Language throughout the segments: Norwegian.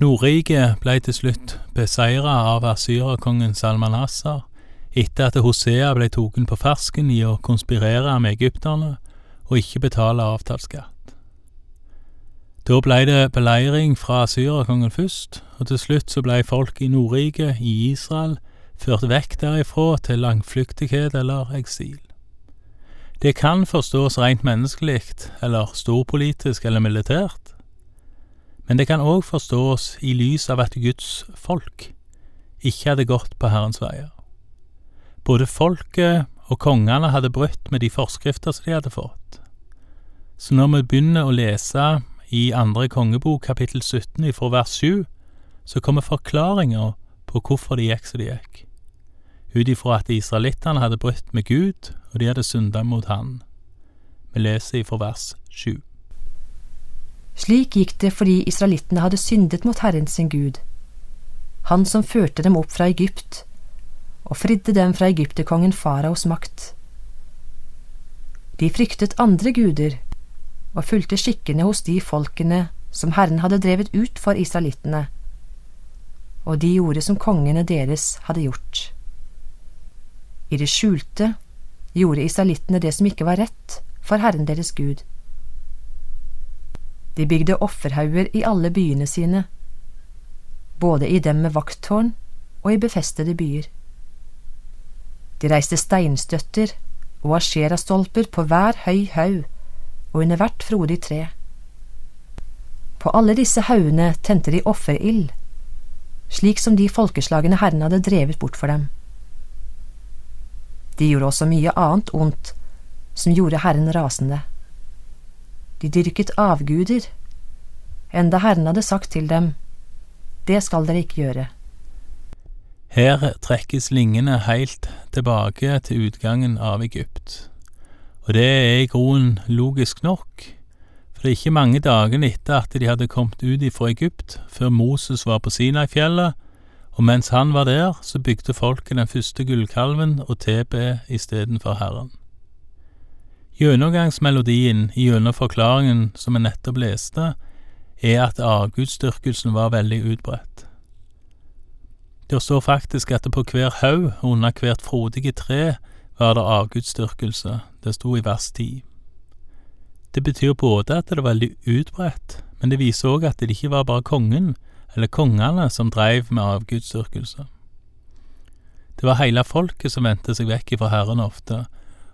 Nordriket ble til slutt beseira av asyrerkongen Salmanasser etter at Hosea ble tatt på fersken i å konspirere med egypterne og ikke betale avtalt skatt. Da ble det beleiring fra asyrerkongen først, og til slutt så ble folk i Nordriket, i Israel, ført vekk derifra til langflyktighet eller eksil. Det kan forstås rent menneskelig, eller storpolitisk eller militært, men det kan òg forstås i lys av at Guds folk ikke hadde gått på Herrens veier. Både folket og kongene hadde brutt med de forskrifter som de hadde fått. Så når vi begynner å lese i andre kongebok kapittel 17 fra vers 7, så kommer forklaringa på hvorfor de gikk som de gikk, ut ifra at israelittene hadde brutt med Gud, og de hadde synda mot Han. Vi leser ifra vers 7. Slik gikk det fordi israelittene hadde syndet mot Herren sin Gud, Han som førte dem opp fra Egypt, og fridde dem fra egypterkongen faraos makt. De fryktet andre guder og fulgte skikkene hos de folkene som Herren hadde drevet ut for israelittene, og de gjorde som kongene deres hadde gjort. I det skjulte gjorde israelittene det som ikke var rett for Herren deres Gud. De bygde offerhauger i alle byene sine, både i dem med vakttårn og i befestede byer. De reiste steinstøtter og asjerastolper på hver høy haug og under hvert frodig tre. På alle disse haugene tente de offerild, slik som de folkeslagene Herren hadde drevet bort for dem. De gjorde også mye annet ondt som gjorde Herren rasende. De dyrket avguder, enda Herren hadde sagt til dem, det skal dere ikke gjøre. Her trekkes lingene helt tilbake til utgangen av Egypt, og det er i grunnen logisk nok, for det er ikke mange dagene etter at de hadde kommet ut ifra Egypt, før Moses var på Sinai-fjellet, og mens han var der, så bygde folket den første gullkalven og tilbe istedenfor Herren. Gjennomgangsmelodien gjennom forklaringen som vi nettopp leste, er at avgudsdyrkelsen var veldig utbredt. Det står faktisk at det på hver haug under hvert frodige tre var det avgudsdyrkelse, det sto i vers ti. Det betyr både at det er veldig utbredt, men det viser òg at det ikke var bare kongen eller kongene som dreiv med avgudsdyrkelse. Det var hele folket som vendte seg vekk ifra Herren ofte,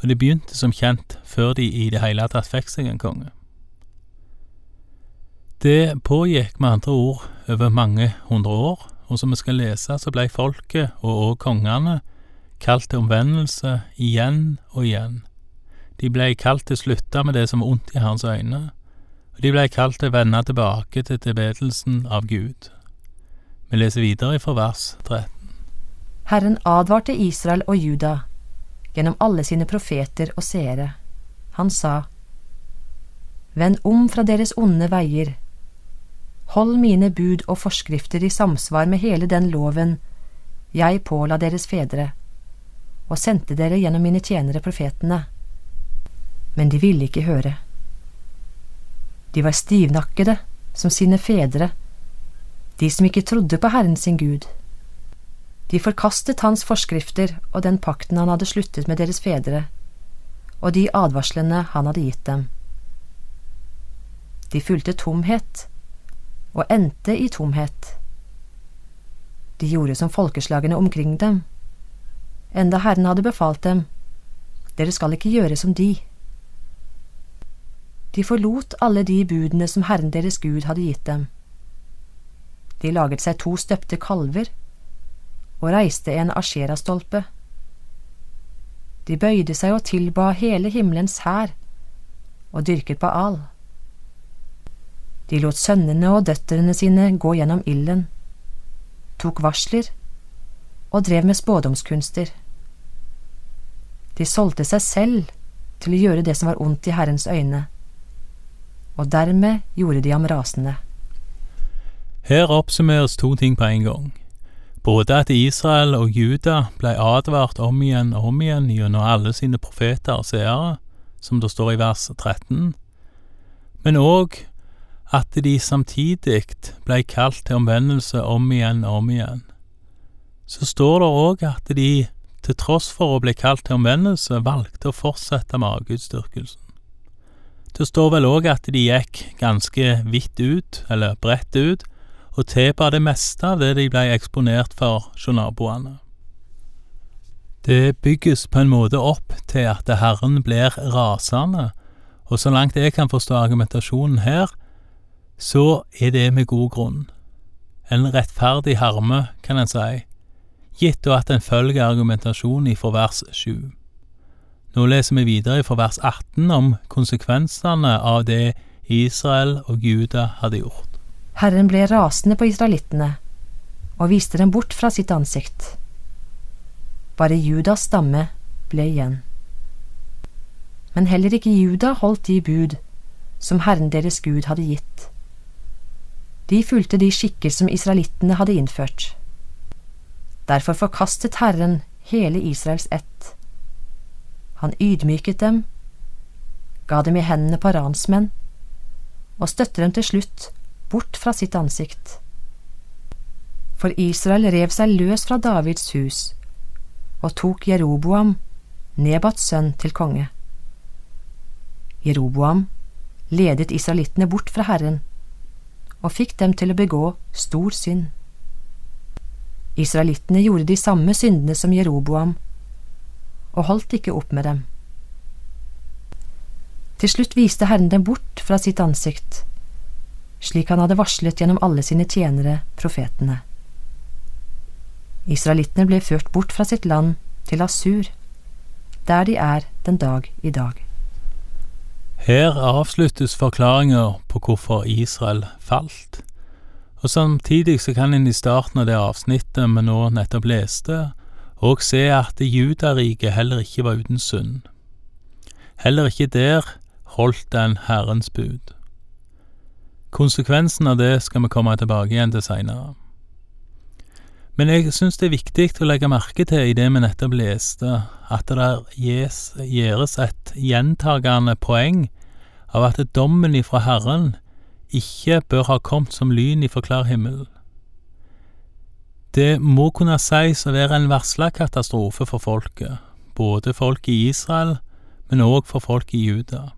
og det begynte som kjent før de i det hele tatt fikk seg en konge. Det pågikk med andre ord over mange hundre år, og som vi skal lese, så blei folket, og òg kongene, kalt til omvendelse igjen og igjen. De blei kalt til å slutte med det som var ondt i hans øyne, og de blei kalt til å vende tilbake til tilbedelsen av Gud. Vi leser videre fra vers 13. Herren advarte Israel og Juda gjennom alle sine profeter og seere. Han sa, Vend om fra deres onde veier, hold mine bud og forskrifter i samsvar med hele den loven jeg påla deres fedre, og sendte dere gjennom mine tjenere profetene. Men de ville ikke høre. De var stivnakkede som sine fedre, de som ikke trodde på Herren sin Gud. De forkastet hans forskrifter og den pakten han hadde sluttet med deres fedre, og de advarslene han hadde gitt dem. De fulgte tomhet, og endte i tomhet. De gjorde som folkeslagene omkring dem, enda Herren hadde befalt dem, dere skal ikke gjøre som de. De forlot alle de budene som Herren deres Gud hadde gitt dem. De laget seg to støpte kalver og reiste en asjerastolpe. De bøyde seg og tilba hele himmelens hær og dyrket Baal. De lot sønnene og døtrene sine gå gjennom ilden, tok varsler og drev med spådomskunster. De solgte seg selv til å gjøre det som var ondt i Herrens øyne, og dermed gjorde de ham rasende. Her oppsummeres to ting på en gang. Både at Israel og Juda ble advart om igjen og om igjen gjennom alle sine profeter og seere, som det står i vers 13, men òg at de samtidig blei kalt til omvendelse om igjen og om igjen. Så står det òg at de, til tross for å bli kalt til omvendelse, valgte å fortsette med avgudsdyrkelsen. Det står vel òg at de gikk ganske vidt ut, eller bredt ut, og tilba det meste av det de blei eksponert for hos naboene. Det bygges på en måte opp til at Herren blir rasende, og så langt jeg kan forstå argumentasjonen her, så er det med god grunn. En rettferdig harme, kan en si, gitt og at en følger argumentasjonen ifra vers 7. Nå leser vi videre fra vers 18 om konsekvensene av det Israel og Juda hadde gjort. Herren ble rasende på israelittene og viste dem bort fra sitt ansikt. Bare Judas stamme ble igjen. Men heller ikke Juda holdt de bud som Herren deres Gud hadde gitt. De fulgte de skikker som israelittene hadde innført. Derfor forkastet Herren hele Israels ett. Han ydmyket dem, ga dem i hendene på ransmenn, og støtte dem til slutt bort fra sitt ansikt. For Israel rev seg løs fra Davids hus og tok Jeroboam, Nebats sønn, til konge. Jeroboam ledet israelittene bort fra Herren og fikk dem til å begå stor synd. Israelittene gjorde de samme syndene som Jeroboam, og holdt ikke opp med dem. Til slutt viste Herren dem bort fra sitt ansikt, slik han hadde varslet gjennom alle sine tjenere, profetene. Israelittene ble ført bort fra sitt land til Asur, der de er den dag i dag. Her avsluttes forklaringer på hvorfor Israel falt, og samtidig så kan en i starten av det avsnittet vi nå nettopp leste, òg se at Judariket heller ikke var uten synd. Heller ikke der holdt den Herrens bud. Konsekvensen av det skal vi komme tilbake igjen til seinere. Men jeg syns det er viktig å legge merke til i det vi nettopp leste, at det gjøres et gjentagende poeng av at dommen ifra Herren ikke bør ha kommet som lyn ifra klar himmel. Det må kunne sies å være en varsla katastrofe for folket, både folk i Israel, men òg for folk i Juda.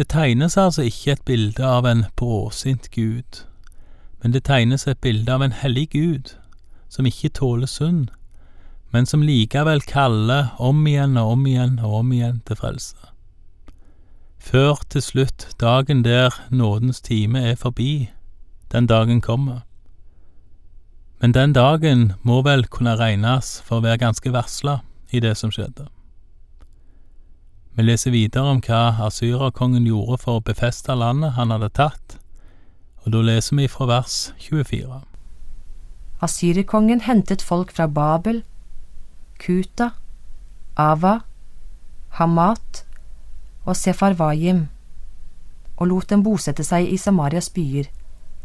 Det tegnes altså ikke et bilde av en bråsint Gud, men det tegnes et bilde av en hellig Gud som ikke tåler synd, men som likevel kaller om igjen og om igjen og om igjen til frelse. Før til slutt dagen der nådens time er forbi, den dagen kommer. Men den dagen må vel kunne regnes for å være ganske varsla i det som skjedde. Vi leser videre om hva asyrerkongen gjorde for å befeste landet han hadde tatt, og da leser vi fra vers 24. Asyrerkongen hentet folk fra Babel, Kuta, Ava, Hamat og Sefarvayim, og lot dem bosette seg i Samarias byer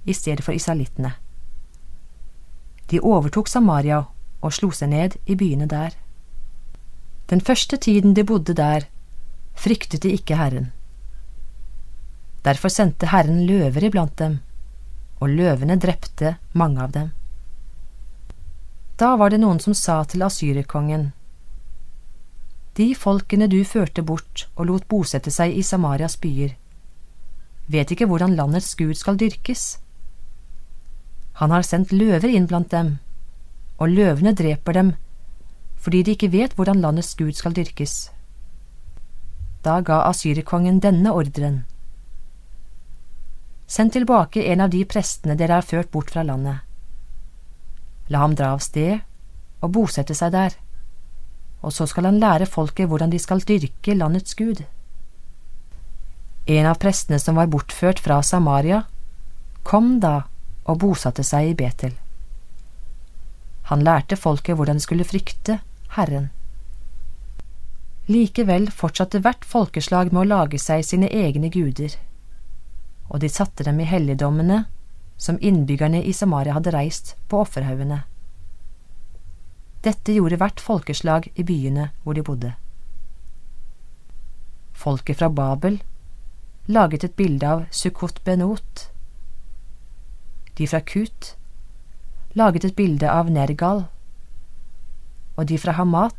i stedet for israelittene. De overtok Samaria og slo seg ned i byene der. Den første tiden de bodde der, fryktet de ikke Herren. Derfor sendte Herren løver iblant dem, og løvene drepte mange av dem. Da var det noen som sa til asyrerkongen, De folkene du førte bort og lot bosette seg i Samarias byer, vet ikke hvordan landets gud skal dyrkes. Han har sendt løver inn blant dem, og løvene dreper dem fordi de ikke vet hvordan landets gud skal dyrkes. Da ga Asyrikongen denne ordren. Send tilbake en av de prestene dere har ført bort fra landet. La ham dra av sted og bosette seg der, og så skal han lære folket hvordan de skal dyrke landets gud. En av prestene som var bortført fra Samaria, kom da og bosatte seg i Betel. Han lærte folket hvordan de skulle frykte Herren. Likevel fortsatte hvert folkeslag med å lage seg sine egne guder, og de satte dem i helligdommene som innbyggerne i Samaria hadde reist på offerhaugene. Dette gjorde hvert folkeslag i byene hvor de bodde. Folket fra Babel, laget et bilde av Sukkot Benot. De fra Kut laget et bilde av Nergal. Og de fra Hamat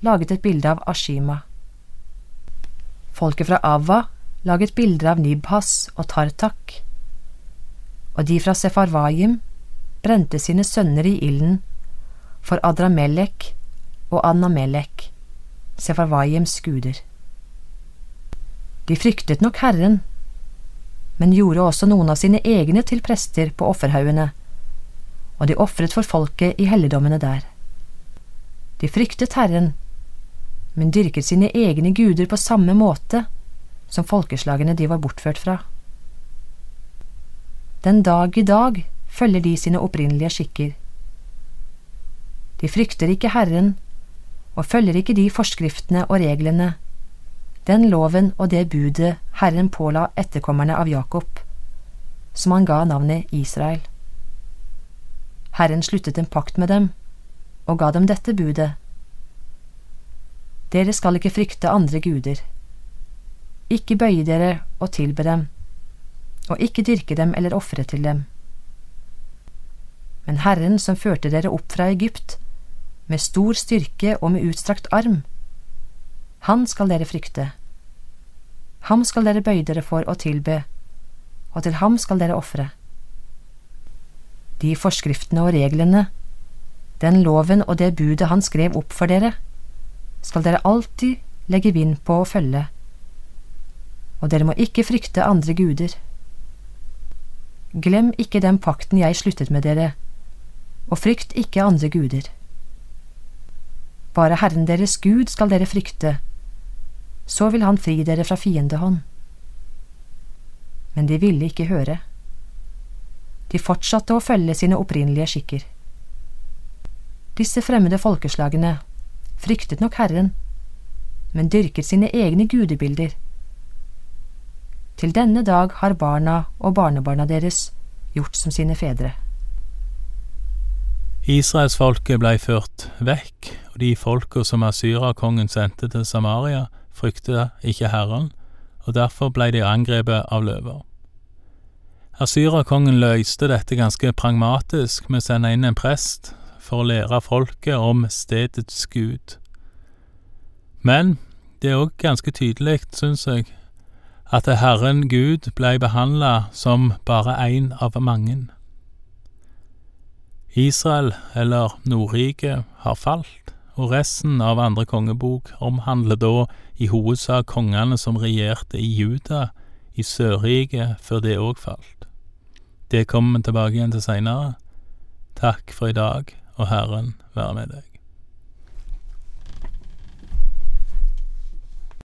laget et bilde av Ashima. Folket fra Ava laget bilder av Nibhas og Tartak. Og de fra Sefarvayim brente sine sønner i ilden for Adramelek og Anamelek, Sefarvayims guder. De fryktet nok Herren, men gjorde også noen av sine egne til prester på offerhaugene, og de ofret for folket i helligdommene der. De fryktet Herren, men dyrket sine egne guder på samme måte som folkeslagene de var bortført fra. Den dag i dag følger de sine opprinnelige skikker. De frykter ikke Herren og følger ikke de forskriftene og reglene, den loven og det budet Herren påla etterkommerne av Jakob, som han ga navnet Israel. Herren sluttet en pakt med dem og ga dem dette budet. Dere skal ikke frykte andre guder. Ikke bøye dere og tilbe dem, og ikke dyrke dem eller ofre til dem. Men Herren som førte dere opp fra Egypt, med stor styrke og med utstrakt arm, han skal dere frykte. Ham skal dere bøye dere for å tilbe, og til ham skal dere ofre. De forskriftene og reglene, den loven og det budet han skrev opp for dere, skal dere alltid legge vind på å følge, og dere må ikke frykte andre guder. Glem ikke den pakten jeg sluttet med dere, og frykt ikke andre guder. Bare Herren deres Gud skal dere frykte, så vil Han fri dere fra fiendehånd. Men de ville ikke høre. De fortsatte å følge sine opprinnelige skikker. Disse fremmede folkeslagene fryktet nok Herren, men dyrket sine egne gudebilder. Til denne dag har barna og barnebarna deres gjort som sine fedre. Israelsfolket blei ført vekk, og de folka som Asyrakongen sendte til Samaria, frykta ikke Herren, og derfor blei de angrepet av løver. Asyrakongen løste dette ganske pragmatisk med å sende inn en prest for å lære folket om stedets gud. Men det er òg ganske tydelig, syns jeg, at Herren Gud blei behandla som bare én av mange. Israel, eller Nordriket, har falt, og resten av andre kongebok omhandler da i hovedsak kongene som regjerte i Juda, i Sørriket, før det òg falt. Det kommer vi tilbake igjen til seinere. Takk for i dag, og Herren være med deg.